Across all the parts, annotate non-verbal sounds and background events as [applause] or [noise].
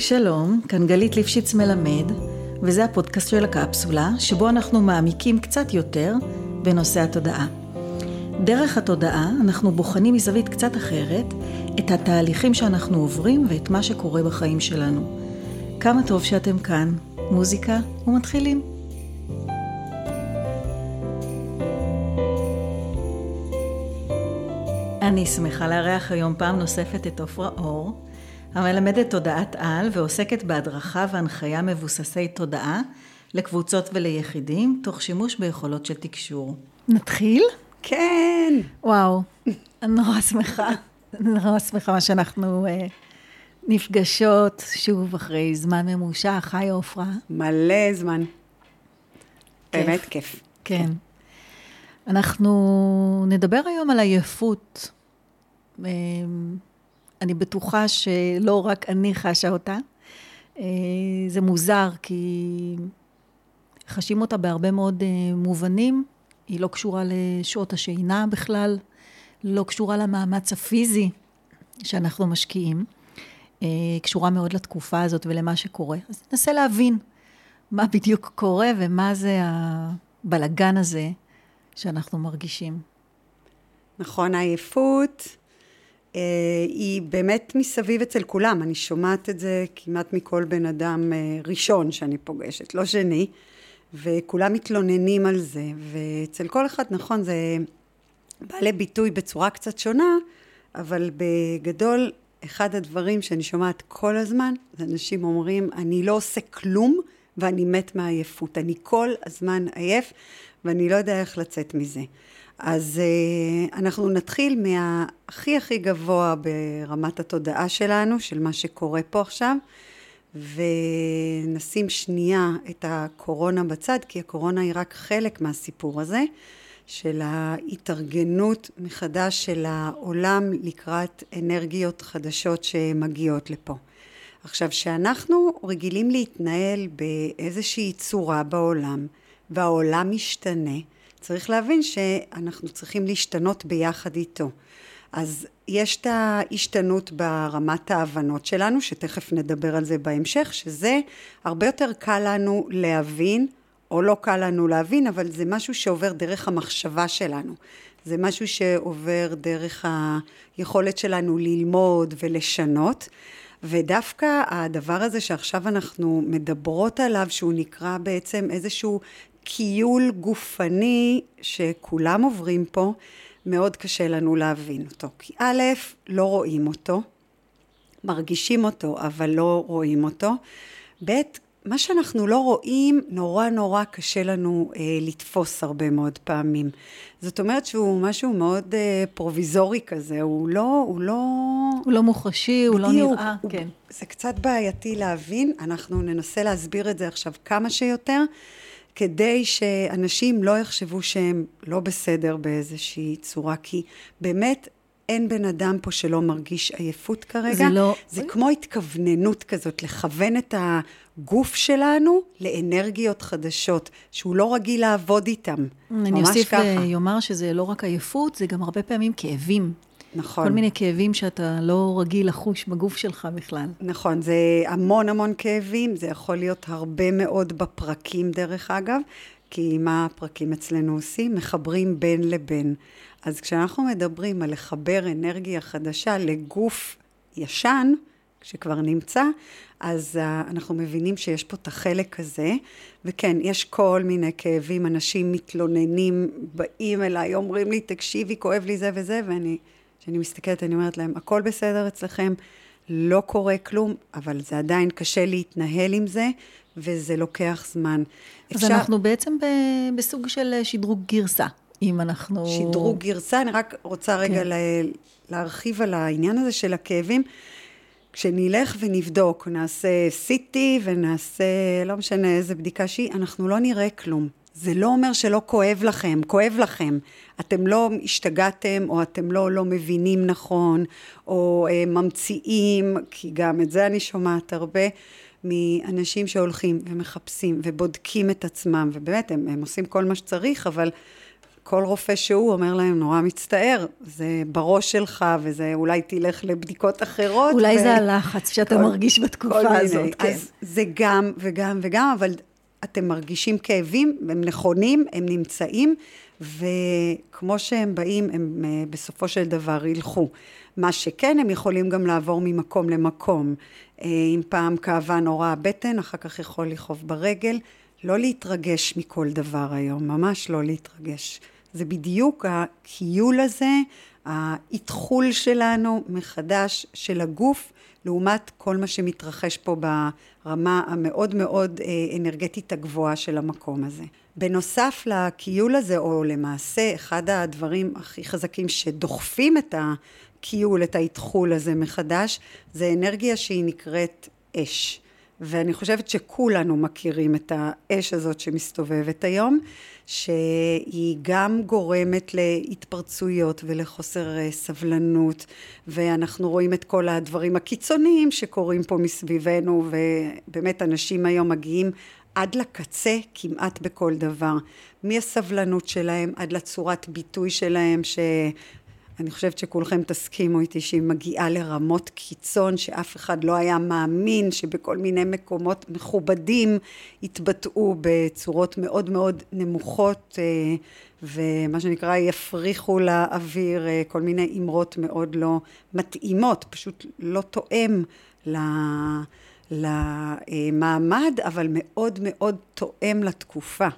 שלום, כאן גלית ליפשיץ מלמד, וזה הפודקאסט של הקפסולה, שבו אנחנו מעמיקים קצת יותר בנושא התודעה. דרך התודעה אנחנו בוחנים מזווית קצת אחרת את התהליכים שאנחנו עוברים ואת מה שקורה בחיים שלנו. כמה טוב שאתם כאן. מוזיקה ומתחילים. אני שמחה לארח היום פעם נוספת את עופרה אור, המלמדת תודעת על ועוסקת בהדרכה והנחיה מבוססי תודעה לקבוצות וליחידים, תוך שימוש ביכולות של תקשור. נתחיל? כן. וואו, אני נורא שמחה, נורא שמחה שאנחנו uh, נפגשות שוב אחרי זמן ממושך. היי עופרה. מלא זמן. כיף. באמת כיף. כן. אנחנו נדבר היום על עייפות. אמ, אני בטוחה שלא רק אני חשה אותה. אה, זה מוזר, כי חשים אותה בהרבה מאוד אה, מובנים. היא לא קשורה לשעות השינה בכלל, לא קשורה למאמץ הפיזי שאנחנו משקיעים. אה, קשורה מאוד לתקופה הזאת ולמה שקורה. אז ננסה להבין מה בדיוק קורה ומה זה הבלגן הזה שאנחנו מרגישים. נכון, העייפות אה, היא באמת מסביב אצל כולם, אני שומעת את זה כמעט מכל בן אדם אה, ראשון שאני פוגשת, לא שני, וכולם מתלוננים על זה, ואצל כל אחד, נכון, זה בא לביטוי בצורה קצת שונה, אבל בגדול, אחד הדברים שאני שומעת כל הזמן, זה אנשים אומרים, אני לא עושה כלום ואני מת מעייפות, אני כל הזמן עייף ואני לא יודע איך לצאת מזה. אז uh, אנחנו נתחיל מהכי הכי גבוה ברמת התודעה שלנו, של מה שקורה פה עכשיו, ונשים שנייה את הקורונה בצד, כי הקורונה היא רק חלק מהסיפור הזה, של ההתארגנות מחדש של העולם לקראת אנרגיות חדשות שמגיעות לפה. עכשיו, כשאנחנו רגילים להתנהל באיזושהי צורה בעולם, והעולם משתנה, צריך להבין שאנחנו צריכים להשתנות ביחד איתו. אז יש את ההשתנות ברמת ההבנות שלנו, שתכף נדבר על זה בהמשך, שזה הרבה יותר קל לנו להבין, או לא קל לנו להבין, אבל זה משהו שעובר דרך המחשבה שלנו. זה משהו שעובר דרך היכולת שלנו ללמוד ולשנות. ודווקא הדבר הזה שעכשיו אנחנו מדברות עליו, שהוא נקרא בעצם איזשהו כיול גופני שכולם עוברים פה, מאוד קשה לנו להבין אותו. כי א', לא רואים אותו, מרגישים אותו, אבל לא רואים אותו. ב', מה שאנחנו לא רואים, נורא נורא קשה לנו אה, לתפוס הרבה מאוד פעמים. זאת אומרת שהוא משהו מאוד אה, פרוביזורי כזה, הוא לא, הוא לא... הוא לא מוחשי, הוא לא נראה, הוא, כן. זה קצת בעייתי להבין, אנחנו ננסה להסביר את זה עכשיו כמה שיותר. כדי שאנשים לא יחשבו שהם לא בסדר באיזושהי צורה, כי באמת אין בן אדם פה שלא מרגיש עייפות כרגע. זה לא... זה כמו התכווננות כזאת, לכוון את הגוף שלנו לאנרגיות חדשות, שהוא לא רגיל לעבוד איתם. אני אוסיף ויאמר שזה לא רק עייפות, זה גם הרבה פעמים כאבים. נכון. כל מיני כאבים שאתה לא רגיל לחוש בגוף שלך בכלל. נכון, זה המון המון כאבים, זה יכול להיות הרבה מאוד בפרקים דרך אגב, כי מה הפרקים אצלנו עושים? מחברים בין לבין. אז כשאנחנו מדברים על לחבר אנרגיה חדשה לגוף ישן, שכבר נמצא, אז uh, אנחנו מבינים שיש פה את החלק הזה, וכן, יש כל מיני כאבים, אנשים מתלוננים, באים אליי, אומרים לי, תקשיבי, כואב לי זה וזה, ואני... כשאני מסתכלת, אני אומרת להם, הכל בסדר אצלכם, לא קורה כלום, אבל זה עדיין קשה להתנהל עם זה, וזה לוקח זמן. אז אפשר... אנחנו בעצם ב... בסוג של שדרוג גרסה, אם אנחנו... שדרוג גרסה, אני רק רוצה רגע כן. לה... להרחיב על העניין הזה של הכאבים. כשנלך ונבדוק, נעשה CT ונעשה, לא משנה איזה בדיקה שהיא, אנחנו לא נראה כלום. זה לא אומר שלא כואב לכם, כואב לכם. אתם לא השתגעתם, או אתם לא, לא מבינים נכון, או אה, ממציאים, כי גם את זה אני שומעת הרבה, מאנשים שהולכים ומחפשים ובודקים את עצמם, ובאמת, הם, הם עושים כל מה שצריך, אבל כל רופא שהוא אומר להם, נורא מצטער, זה בראש שלך, וזה אולי תלך לבדיקות אחרות. אולי ו... זה הלחץ שאתה כל, מרגיש בתקופה הזאת, מיני. כן. אז זה גם וגם וגם, אבל אתם מרגישים כאבים, הם נכונים, הם נמצאים, וכמו שהם באים, הם אה, בסופו של דבר ילכו. מה שכן, הם יכולים גם לעבור ממקום למקום. אה, אם פעם כאבה נורא הבטן, אחר כך יכול לכאוב ברגל. לא להתרגש מכל דבר היום, ממש לא להתרגש. זה בדיוק הכיול הזה, האתחול שלנו מחדש של הגוף, לעומת כל מה שמתרחש פה ברמה המאוד מאוד אה, אנרגטית הגבוהה של המקום הזה. בנוסף לכיול הזה, או למעשה אחד הדברים הכי חזקים שדוחפים את הכיול, את האתחול הזה מחדש, זה אנרגיה שהיא נקראת אש. ואני חושבת שכולנו מכירים את האש הזאת שמסתובבת היום, שהיא גם גורמת להתפרצויות ולחוסר אה, סבלנות, ואנחנו רואים את כל הדברים הקיצוניים שקורים פה מסביבנו, ובאמת אנשים היום מגיעים עד לקצה כמעט בכל דבר. מהסבלנות שלהם עד לצורת ביטוי שלהם, ש... אני חושבת שכולכם תסכימו איתי שהיא מגיעה לרמות קיצון שאף אחד לא היה מאמין שבכל מיני מקומות מכובדים יתבטאו בצורות מאוד מאוד נמוכות אה, ומה שנקרא יפריחו לאוויר אה, כל מיני אמרות מאוד לא מתאימות, פשוט לא תואם למעמד אבל מאוד מאוד תואם לתקופה.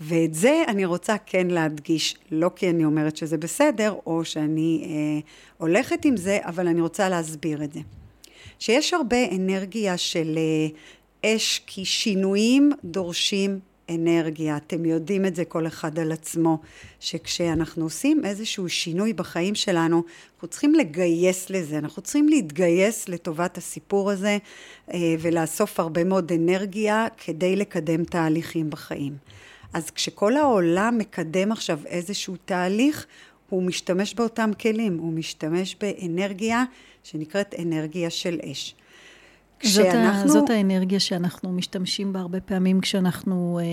ואת זה אני רוצה כן להדגיש, לא כי אני אומרת שזה בסדר, או שאני אה, הולכת עם זה, אבל אני רוצה להסביר את זה. שיש הרבה אנרגיה של אה, אש, כי שינויים דורשים אנרגיה. אתם יודעים את זה כל אחד על עצמו, שכשאנחנו עושים איזשהו שינוי בחיים שלנו, אנחנו צריכים לגייס לזה, אנחנו צריכים להתגייס לטובת הסיפור הזה אה, ולאסוף הרבה מאוד אנרגיה כדי לקדם תהליכים בחיים. אז כשכל העולם מקדם עכשיו איזשהו תהליך, הוא משתמש באותם כלים, הוא משתמש באנרגיה שנקראת אנרגיה של אש. כשאנחנו... זאת, זאת האנרגיה שאנחנו משתמשים בה הרבה פעמים כשאנחנו אה,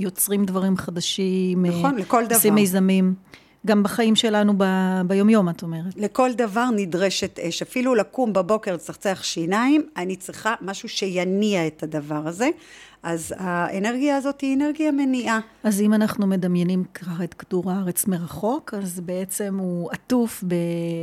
יוצרים דברים חדשים. נכון, אה, לכל דבר. עושים מיזמים. גם בחיים שלנו ב, ביומיום, את אומרת. לכל דבר נדרשת אש. אפילו לקום בבוקר, לצחצח שיניים, אני צריכה משהו שיניע את הדבר הזה. אז האנרגיה הזאת היא אנרגיה מניעה. אז אם אנחנו מדמיינים ככה את כדור הארץ מרחוק, אז בעצם הוא עטוף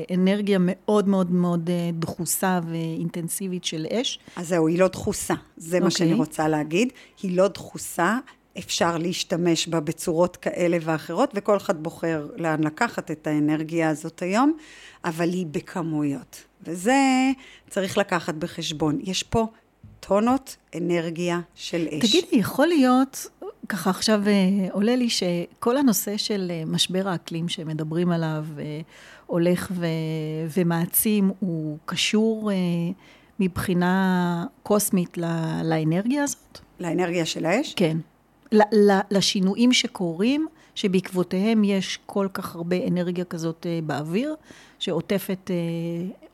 באנרגיה מאוד מאוד מאוד אה, דחוסה ואינטנסיבית של אש. אז זהו, היא לא דחוסה. זה okay. מה שאני אוקיי. רוצה להגיד. היא לא דחוסה. אפשר להשתמש בה בצורות כאלה ואחרות, וכל אחד בוחר לאן לקחת את האנרגיה הזאת היום, אבל היא בכמויות. וזה צריך לקחת בחשבון. יש פה טונות אנרגיה של אש. תגידי, יכול להיות, ככה עכשיו אה, עולה לי שכל הנושא של אה, משבר האקלים שמדברים עליו אה, הולך ו, ומעצים, הוא קשור מבחינה קוסמית לאנרגיה הזאת? לאנרגיה של האש? כן. לשינויים שקורים, שבעקבותיהם יש כל כך הרבה אנרגיה כזאת באוויר, שעוטפת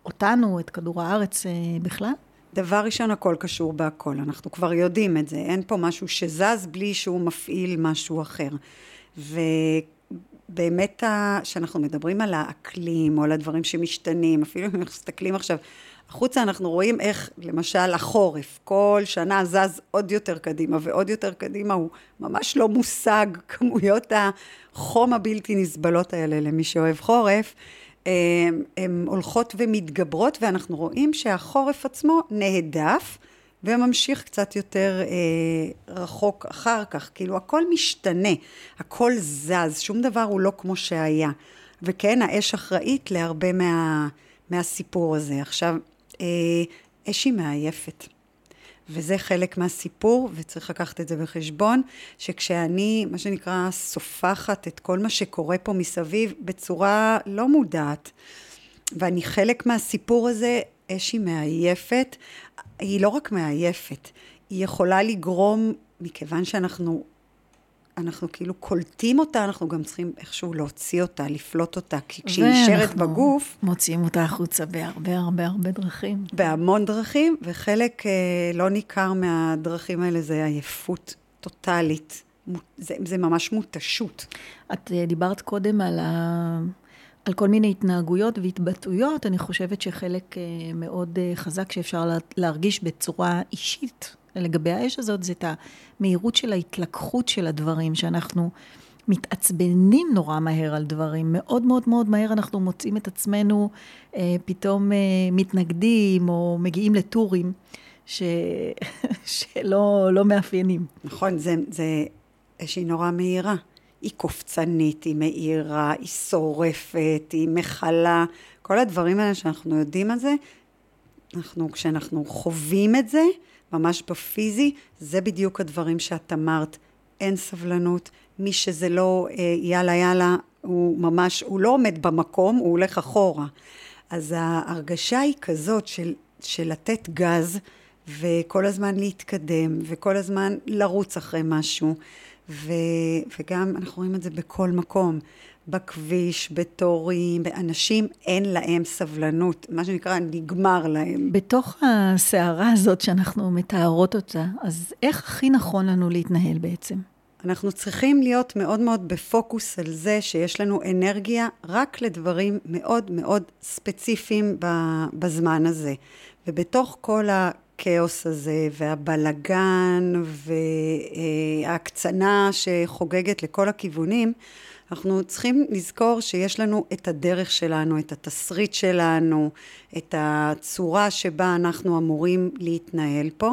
אותנו, את כדור הארץ בכלל? דבר ראשון, הכל קשור בהכל, אנחנו כבר יודעים את זה, אין פה משהו שזז בלי שהוא מפעיל משהו אחר. ובאמת, כשאנחנו מדברים על האקלים, או על הדברים שמשתנים, אפילו אם אנחנו מסתכלים עכשיו החוצה, אנחנו רואים איך, למשל, החורף, כל שנה זז עוד יותר קדימה, ועוד יותר קדימה, הוא ממש לא מושג [laughs] כמויות החום הבלתי נסבלות האלה למי שאוהב חורף. הן הולכות ומתגברות, ואנחנו רואים שהחורף עצמו נהדף, וממשיך קצת יותר אה, רחוק אחר כך. כאילו, הכל משתנה, הכל זז, שום דבר הוא לא כמו שהיה. וכן, האש אחראית להרבה מה, מהסיפור הזה. עכשיו, אש היא מעייפת. וזה חלק מהסיפור, וצריך לקחת את זה בחשבון, שכשאני, מה שנקרא, סופחת את כל מה שקורה פה מסביב בצורה לא מודעת, ואני חלק מהסיפור הזה, אש היא מעייפת, היא לא רק מעייפת, היא יכולה לגרום, מכיוון שאנחנו אנחנו כאילו קולטים אותה, אנחנו גם צריכים איכשהו להוציא אותה, לפלוט אותה, כי כשהיא נשארת בגוף... מוציאים אותה החוצה בהרבה הרבה הרבה דרכים. בהמון דרכים, וחלק אה, לא ניכר מהדרכים האלה זה עייפות טוטאלית, זה, זה ממש מותשות. את אה, דיברת קודם על, ה... על כל מיני התנהגויות והתבטאויות, אני חושבת שחלק אה, מאוד אה, חזק שאפשר להרגיש בצורה אישית לגבי האש הזאת, זה את המהירות של ההתלקחות של הדברים, שאנחנו מתעצבנים נורא מהר על דברים. מאוד מאוד מאוד מהר אנחנו מוצאים את עצמנו אה, פתאום אה, מתנגדים או מגיעים לטורים ש... [laughs] שלא לא מאפיינים. נכון, זה, זה אש היא נורא מהירה. היא קופצנית, היא מהירה, היא שורפת, היא מכלה. כל הדברים האלה שאנחנו יודעים על זה, אנחנו, כשאנחנו חווים את זה, ממש בפיזי, זה בדיוק הדברים שאת אמרת. אין סבלנות, מי שזה לא אה, יאללה יאללה, הוא ממש, הוא לא עומד במקום, הוא הולך אחורה. אז ההרגשה היא כזאת של, של לתת גז וכל הזמן להתקדם וכל הזמן לרוץ אחרי משהו. ו, וגם אנחנו רואים את זה בכל מקום. בכביש, בתורים, באנשים, אין להם סבלנות, מה שנקרא, נגמר להם. בתוך הסערה הזאת שאנחנו מתארות אותה, אז איך הכי נכון לנו להתנהל בעצם? אנחנו צריכים להיות מאוד מאוד בפוקוס על זה שיש לנו אנרגיה רק לדברים מאוד מאוד ספציפיים בזמן הזה. ובתוך כל הכאוס הזה, והבלגן, וההקצנה שחוגגת לכל הכיוונים, אנחנו צריכים לזכור שיש לנו את הדרך שלנו, את התסריט שלנו, את הצורה שבה אנחנו אמורים להתנהל פה,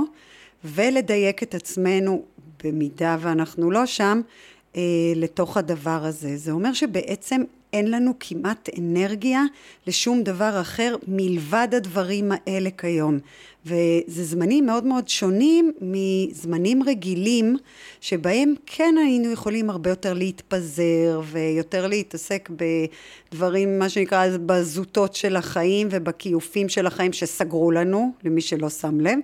ולדייק את עצמנו במידה ואנחנו לא שם, אה, לתוך הדבר הזה. זה אומר שבעצם אין לנו כמעט אנרגיה לשום דבר אחר מלבד הדברים האלה כיום. וזה זמנים מאוד מאוד שונים מזמנים רגילים שבהם כן היינו יכולים הרבה יותר להתפזר ויותר להתעסק בדברים, מה שנקרא, בזוטות של החיים ובכיופים של החיים שסגרו לנו, למי שלא שם לב.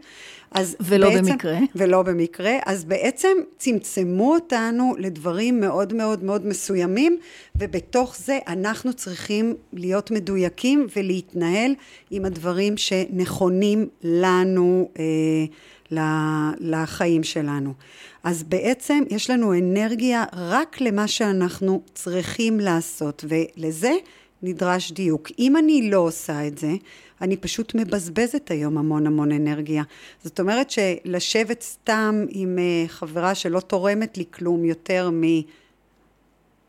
אז ולא בעצם, במקרה. ולא במקרה. אז בעצם צמצמו אותנו לדברים מאוד מאוד מאוד מסוימים, ובתוך זה אנחנו צריכים להיות מדויקים ולהתנהל עם הדברים שנכונים לנו, אה, לחיים שלנו. אז בעצם יש לנו אנרגיה רק למה שאנחנו צריכים לעשות, ולזה נדרש דיוק. אם אני לא עושה את זה, אני פשוט מבזבזת היום המון המון אנרגיה. זאת אומרת שלשבת סתם עם אה, חברה שלא תורמת לי כלום יותר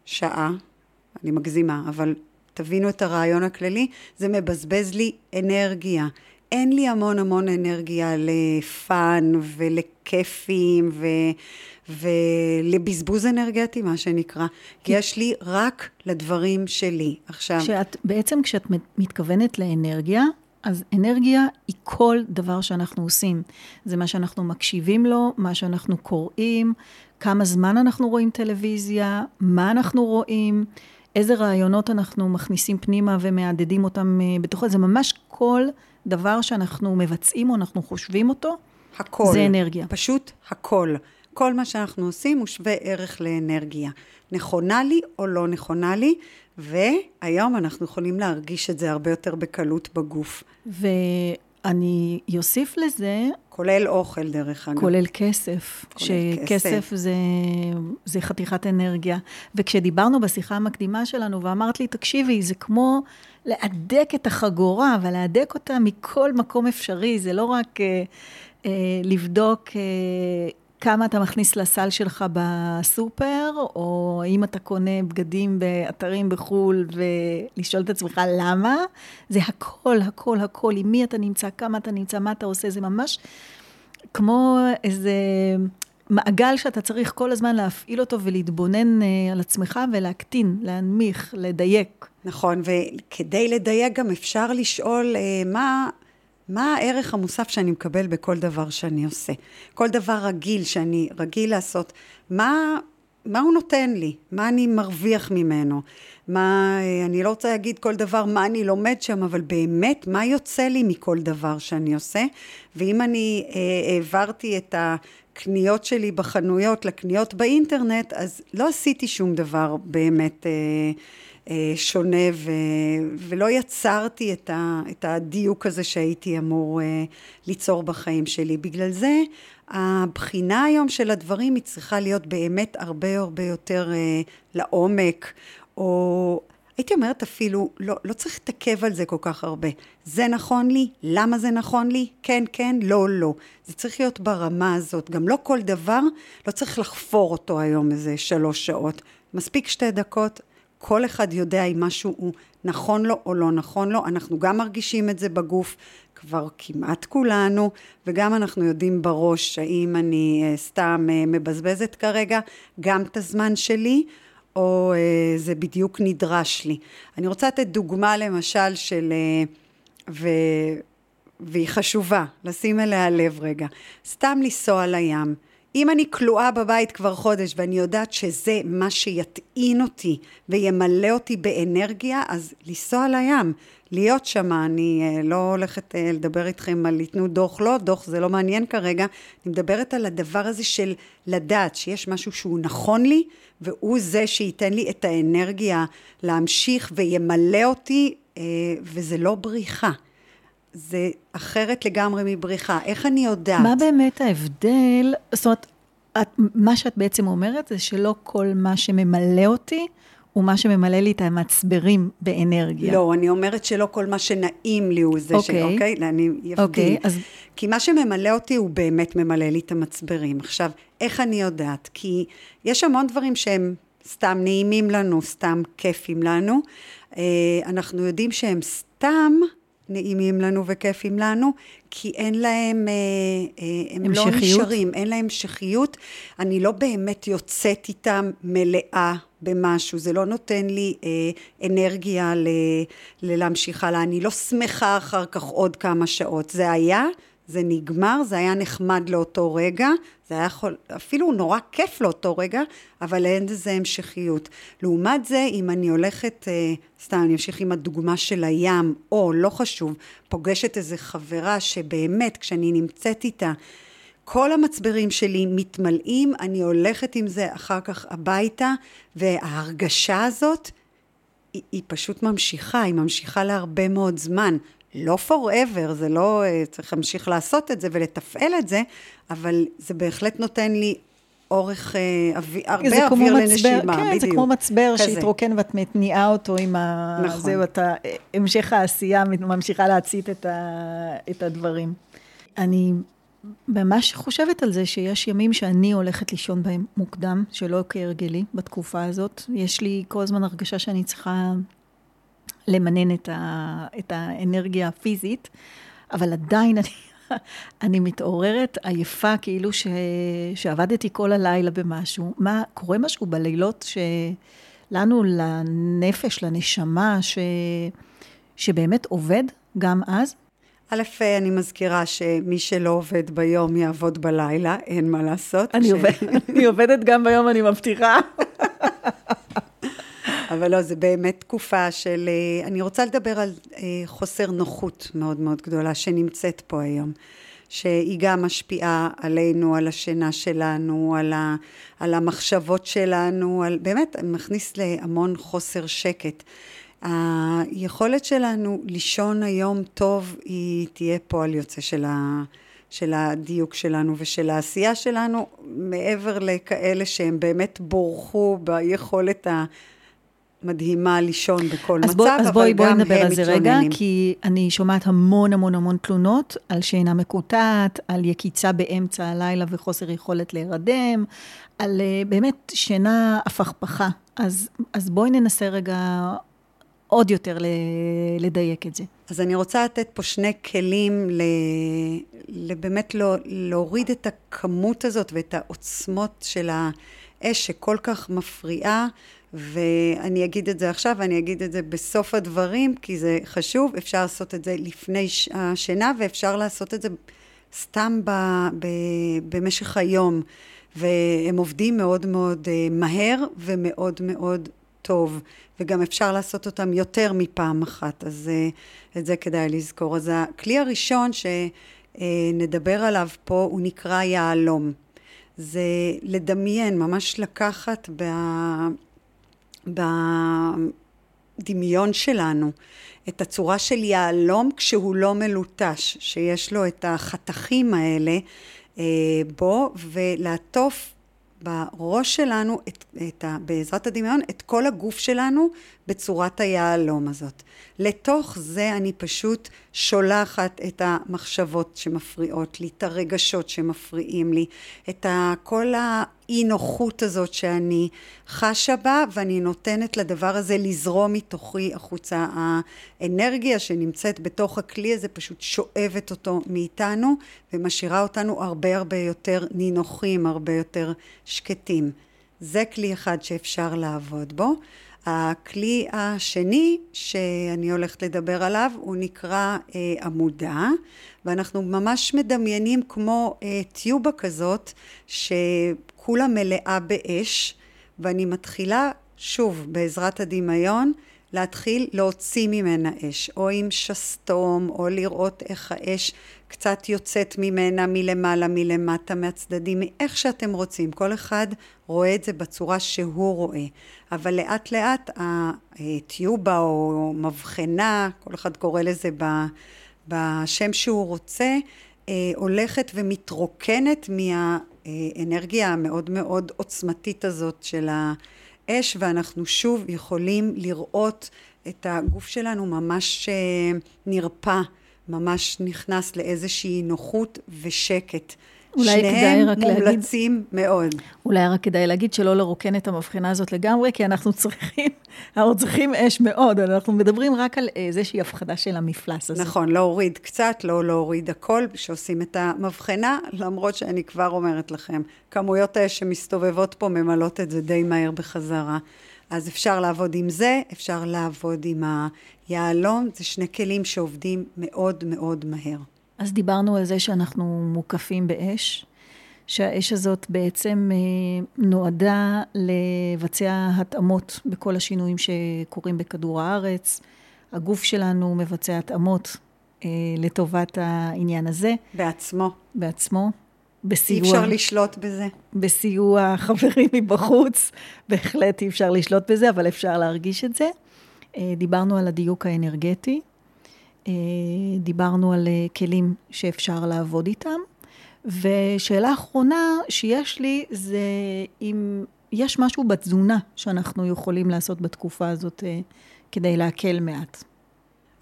משעה, אני מגזימה, אבל תבינו את הרעיון הכללי, זה מבזבז לי אנרגיה. אין לי המון המון אנרגיה לפאן ולכיפים ו... ולבזבוז אנרגטי, מה שנקרא. כי יש לי רק לדברים שלי. עכשיו... שאת, בעצם כשאת מתכוונת לאנרגיה, אז אנרגיה היא כל דבר שאנחנו עושים. זה מה שאנחנו מקשיבים לו, מה שאנחנו קוראים, כמה זמן אנחנו רואים טלוויזיה, מה אנחנו רואים, איזה רעיונות אנחנו מכניסים פנימה ומהדהדים אותם אה, בתוכו. זה ממש כל דבר שאנחנו מבצעים או אנחנו חושבים אותו, הכל. זה אנרגיה. פשוט הכל. כל מה שאנחנו עושים הוא שווה ערך לאנרגיה. נכונה לי או לא נכונה לי, והיום אנחנו יכולים להרגיש את זה הרבה יותר בקלות בגוף. ואני אוסיף לזה... כולל אוכל דרך אגב. כולל כסף. כולל שכסף זה, זה חתיכת אנרגיה. וכשדיברנו בשיחה המקדימה שלנו ואמרת לי, תקשיבי, זה כמו להדק את החגורה, אבל להדק אותה מכל מקום אפשרי, זה לא רק אה, אה, לבדוק אה, כמה אתה מכניס לסל שלך בסופר, או אם אתה קונה בגדים באתרים בחו"ל ולשאול את עצמך למה, זה הכל, הכל, הכל, עם מי אתה נמצא, כמה אתה נמצא, מה אתה עושה, זה ממש כמו איזה מעגל שאתה צריך כל הזמן להפעיל אותו ולהתבונן אה, על עצמך ולהקטין, להנמיך, לדייק. נכון, וכדי לדייק גם אפשר לשאול אה, מה... מה הערך המוסף שאני מקבל בכל דבר שאני עושה? כל דבר רגיל שאני רגיל לעשות, מה, מה הוא נותן לי? מה אני מרוויח ממנו? מה, אני לא רוצה להגיד כל דבר מה אני לומד שם, אבל באמת, מה יוצא לי מכל דבר שאני עושה? ואם אני אה, העברתי את הקניות שלי בחנויות לקניות באינטרנט, אז לא עשיתי שום דבר באמת אה, אה, שונה ו, ולא יצרתי את, ה, את הדיוק הזה שהייתי אמור אה, ליצור בחיים שלי. בגלל זה הבחינה היום של הדברים היא צריכה להיות באמת הרבה הרבה יותר אה, לעומק, או הייתי אומרת אפילו, לא, לא צריך להתעכב על זה כל כך הרבה. זה נכון לי? למה זה נכון לי? כן, כן, לא, לא. זה צריך להיות ברמה הזאת. גם לא כל דבר, לא צריך לחפור אותו היום איזה שלוש שעות. מספיק שתי דקות, כל אחד יודע אם משהו הוא נכון לו או לא נכון לו. אנחנו גם מרגישים את זה בגוף, כבר כמעט כולנו, וגם אנחנו יודעים בראש האם אני uh, סתם uh, מבזבזת כרגע גם את הזמן שלי, או uh, זה בדיוק נדרש לי. אני רוצה לתת דוגמה למשל של, ו, והיא חשובה, לשים אליה לב רגע. סתם לנסוע לים. אם אני כלואה בבית כבר חודש ואני יודעת שזה מה שיטעין אותי וימלא אותי באנרגיה, אז לנסוע לים, להיות שם. אני uh, לא הולכת uh, לדבר איתכם על ייתנו דוח, לא דוח, זה לא מעניין כרגע. אני מדברת על הדבר הזה של לדעת שיש משהו שהוא נכון לי, והוא זה שייתן לי את האנרגיה להמשיך וימלא אותי, uh, וזה לא בריחה. זה אחרת לגמרי מבריחה. איך אני יודעת? מה באמת ההבדל? זאת אומרת, את, מה שאת בעצם אומרת זה שלא כל מה שממלא אותי, הוא מה שממלא לי את המצברים באנרגיה. לא, אני אומרת שלא כל מה שנעים לי הוא זה okay. ש... אוקיי, אוקיי? אני אפתיע. אוקיי, אז... כי מה שממלא אותי הוא באמת ממלא לי את המצברים. עכשיו, איך אני יודעת? כי יש המון דברים שהם סתם נעימים לנו, סתם כיפים לנו. אה, אנחנו יודעים שהם סתם... נעימים לנו וכיפים לנו, כי אין להם, אה, אה, הם לא נשארים, אין להם המשכיות. אני לא באמת יוצאת איתם מלאה במשהו, זה לא נותן לי אה, אנרגיה ל, ללהמשיך הלאה, אני לא שמחה אחר כך עוד כמה שעות. זה היה, זה נגמר, זה היה נחמד לאותו רגע, זה היה יכול, אפילו נורא כיף לאותו רגע, אבל אין לזה המשכיות. לעומת זה, אם אני הולכת, אה, סתם אני אמשיך עם הדוגמה של הים, או לא חשוב, פוגשת איזה חברה שבאמת, כשאני נמצאת איתה, כל המצברים שלי מתמלאים, אני הולכת עם זה אחר כך הביתה, וההרגשה הזאת, היא, היא פשוט ממשיכה, היא ממשיכה להרבה מאוד זמן. לא forever, זה לא, אה, צריך להמשיך לעשות את זה ולתפעל את זה, אבל זה בהחלט נותן לי אורך, אה, אווי, הרבה אוויר מצבר, לנשימה, כן, בדיוק. זה כמו מצבר שהתרוקן ואת מתניעה אותו עם ה... נכון. זהו, אתה, המשך העשייה ממשיכה להצית את, ה, את הדברים. אני ממש חושבת על זה שיש ימים שאני הולכת לישון בהם מוקדם, שלא כהרגלי בתקופה הזאת. יש לי כל הזמן הרגשה שאני צריכה למנן את, ה, את האנרגיה הפיזית, אבל עדיין אני, [laughs] אני מתעוררת עייפה, כאילו ש, שעבדתי כל הלילה במשהו. מה, קורה משהו בלילות שלנו, לנפש, לנשמה, ש, שבאמת עובד גם אז? א', אני מזכירה שמי שלא עובד ביום יעבוד בלילה, אין מה לעשות. אני, ש... עובד, אני עובדת גם ביום, אני מבטיחה. [laughs] אבל לא, זה באמת תקופה של... אה, אני רוצה לדבר על אה, חוסר נוחות מאוד מאוד גדולה שנמצאת פה היום. שהיא גם משפיעה עלינו, על השינה שלנו, על, ה, על המחשבות שלנו, על, באמת מכניס להמון חוסר שקט. היכולת שלנו לישון היום טוב היא תהיה פועל יוצא של, ה, של הדיוק שלנו ושל העשייה שלנו, מעבר לכאלה שהם באמת בורחו ביכולת ה... מדהימה לישון בכל מצב, בוא, אבל אז בואי, בואי נדבר על זה רגע, כי אני שומעת המון המון המון תלונות על שינה מקוטעת, על יקיצה באמצע הלילה וחוסר יכולת להירדם, על אה, באמת שינה הפכפכה. אז, אז בואי ננסה רגע עוד יותר לדייק את זה. אז אני רוצה לתת פה שני כלים לבאמת לא, להוריד את הכמות הזאת ואת העוצמות של האש שכל כך מפריעה. ואני אגיד את זה עכשיו, ואני אגיד את זה בסוף הדברים, כי זה חשוב, אפשר לעשות את זה לפני השינה, ואפשר לעשות את זה סתם ב, ב, במשך היום. והם עובדים מאוד מאוד אה, מהר ומאוד מאוד טוב, וגם אפשר לעשות אותם יותר מפעם אחת, אז אה, את זה כדאי לזכור. אז הכלי הראשון שנדבר עליו פה הוא נקרא יהלום. זה לדמיין, ממש לקחת ב... הדמיון שלנו, את הצורה של יהלום כשהוא לא מלוטש, שיש לו את החתכים האלה אה, בו, ולעטוף בראש שלנו, את, את ה, בעזרת הדמיון, את כל הגוף שלנו בצורת היהלום הזאת. לתוך זה אני פשוט שולחת את המחשבות שמפריעות לי, את הרגשות שמפריעים לי, את כל האי נוחות הזאת שאני חשה בה, ואני נותנת לדבר הזה לזרום מתוכי החוצה. האנרגיה שנמצאת בתוך הכלי הזה פשוט שואבת אותו מאיתנו, ומשאירה אותנו הרבה הרבה יותר נינוחים, הרבה יותר שקטים. זה כלי אחד שאפשר לעבוד בו. הכלי השני שאני הולכת לדבר עליו הוא נקרא אה, עמודה ואנחנו ממש מדמיינים כמו אה, טיובה כזאת שכולה מלאה באש ואני מתחילה שוב בעזרת הדמיון להתחיל להוציא ממנה אש, או עם שסתום, או לראות איך האש קצת יוצאת ממנה מלמעלה, מלמטה, מהצדדים, מאיך שאתם רוצים. כל אחד רואה את זה בצורה שהוא רואה. אבל לאט לאט הטיובה או מבחנה, כל אחד קורא לזה בשם שהוא רוצה, אה, הולכת ומתרוקנת מהאנרגיה המאוד מאוד עוצמתית הזאת של האש, ואנחנו שוב יכולים לראות את הגוף שלנו ממש אה, נרפא, ממש נכנס לאיזושהי נוחות ושקט. אולי כדאי רק להגיד... שניהם מומלצים מאוד. אולי רק כדאי להגיד שלא לרוקן את המבחנה הזאת לגמרי, כי אנחנו צריכים, אנחנו צריכים אש מאוד, אנחנו מדברים רק על איזושהי הפחדה של המפלס הזה. נכון, להוריד קצת, לא להוריד הכל, שעושים את המבחנה, למרות שאני כבר אומרת לכם, כמויות האש שמסתובבות פה ממלאות את זה די מהר בחזרה. אז אפשר לעבוד עם זה, אפשר לעבוד עם היהלום, זה שני כלים שעובדים מאוד מאוד מהר. אז דיברנו על זה שאנחנו מוקפים באש, שהאש הזאת בעצם אה, נועדה לבצע התאמות בכל השינויים שקורים בכדור הארץ. הגוף שלנו מבצע התאמות אה, לטובת העניין הזה. בעצמו. בעצמו. בסיוע... אי אפשר לשלוט בזה. בסיוע חברים מבחוץ, בהחלט אי אפשר לשלוט בזה, אבל אפשר להרגיש את זה. אה, דיברנו על הדיוק האנרגטי. אה, דיברנו על אה, כלים שאפשר לעבוד איתם. ושאלה אחרונה שיש לי זה אם יש משהו בתזונה שאנחנו יכולים לעשות בתקופה הזאת כדי להקל מעט.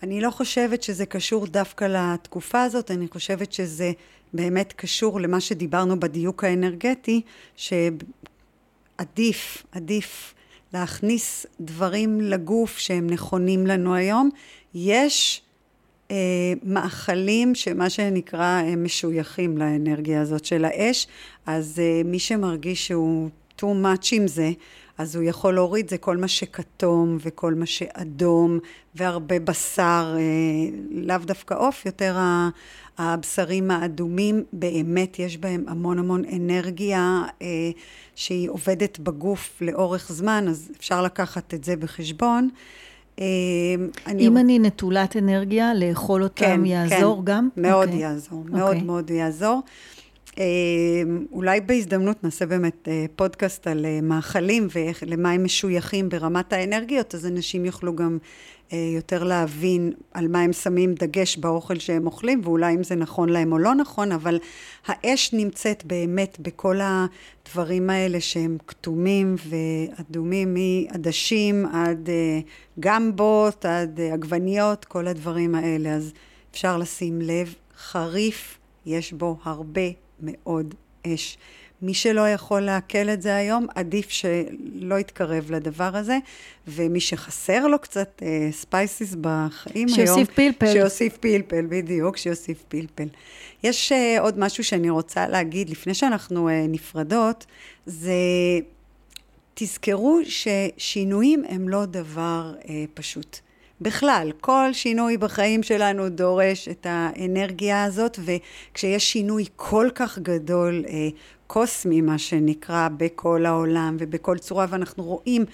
אני לא חושבת שזה קשור דווקא לתקופה הזאת, אני חושבת שזה באמת קשור למה שדיברנו בדיוק האנרגטי, שעדיף, עדיף להכניס דברים לגוף שהם נכונים לנו היום. יש אה, מאכלים שמה שנקרא הם משויכים לאנרגיה הזאת של האש, אז אה, מי שמרגיש שהוא too much עם זה, אז הוא יכול להוריד זה כל מה שכתום וכל מה שאדום והרבה בשר, אה, לאו דווקא עוף, יותר הבשרים האדומים, באמת יש בהם המון המון אנרגיה שהיא עובדת בגוף לאורך זמן, אז אפשר לקחת את זה בחשבון. אמ, אני... אם אני נטולת אנרגיה, לאכול אותם כן, יעזור כן, גם? מאוד okay. אוקיי. יעזור, מאוד okay. מאוד יעזור. אמ, אולי בהזדמנות נעשה באמת אה, פודקאסט על אה, מאכלים ולמה הם משויכים ברמת האנרגיות, אז אנשים יוכלו גם אה, יותר להבין על מה הם שמים דגש באוכל שהם אוכלים, ואולי אם זה נכון להם או לא נכון, אבל האש נמצאת באמת בכל הדברים האלה שהם כתומים ואדומים, מעדשים עד גמבות, עד עגבניות, כל הדברים האלה. אז אפשר לשים לב, חריף, יש בו הרבה מאוד אש. מי שלא יכול לעכל את זה היום, עדיף שלא יתקרב לדבר הזה, ומי שחסר לו קצת אה, spices בחיים שיוסיף היום... שיוסיף פלפל. שיוסיף פלפל, בדיוק, שיוסיף פלפל. יש אה, עוד משהו שאני רוצה להגיד, לפני שאנחנו אה, נפרדות, זה... תזכרו ששינויים הם לא דבר אה, פשוט. בכלל, כל שינוי בחיים שלנו דורש את האנרגיה הזאת, וכשיש שינוי כל כך גדול, אה, קוסמי, מה שנקרא, בכל העולם ובכל צורה, ואנחנו רואים,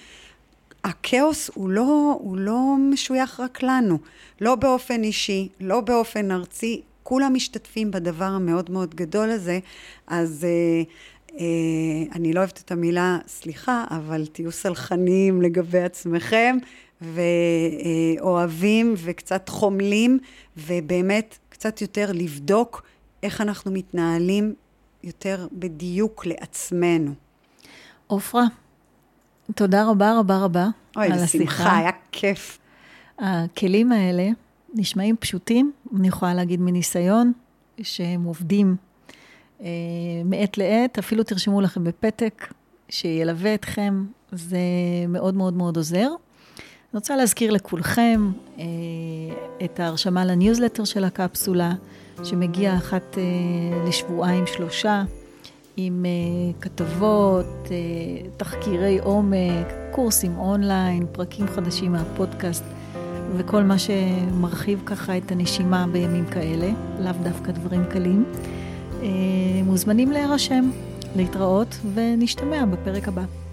הכאוס הוא לא, הוא לא משוייך רק לנו, לא באופן אישי, לא באופן ארצי, כולם משתתפים בדבר המאוד מאוד גדול הזה, אז אה, אה, אני לא אוהבת את המילה סליחה, אבל תהיו סלחניים לגבי עצמכם, ואוהבים וקצת חומלים, ובאמת קצת יותר לבדוק איך אנחנו מתנהלים יותר בדיוק לעצמנו. עופרה, תודה רבה רבה רבה אוי, על השיחה. אוי, בשמחה, היה כיף. הכלים האלה נשמעים פשוטים, אני יכולה להגיד מניסיון, שהם עובדים אה, מעת לעת, אפילו תרשמו לכם בפתק, שילווה אתכם, זה מאוד מאוד מאוד עוזר. אני רוצה להזכיר לכולכם אה, את ההרשמה לניוזלטר של הקפסולה, שמגיע אחת אה, לשבועיים שלושה, עם אה, כתבות, אה, תחקירי עומק, קורסים אונליין, פרקים חדשים מהפודקאסט. וכל מה שמרחיב ככה את הנשימה בימים כאלה, לאו דווקא דברים קלים. אה, מוזמנים להירשם, להתראות, ונשתמע בפרק הבא.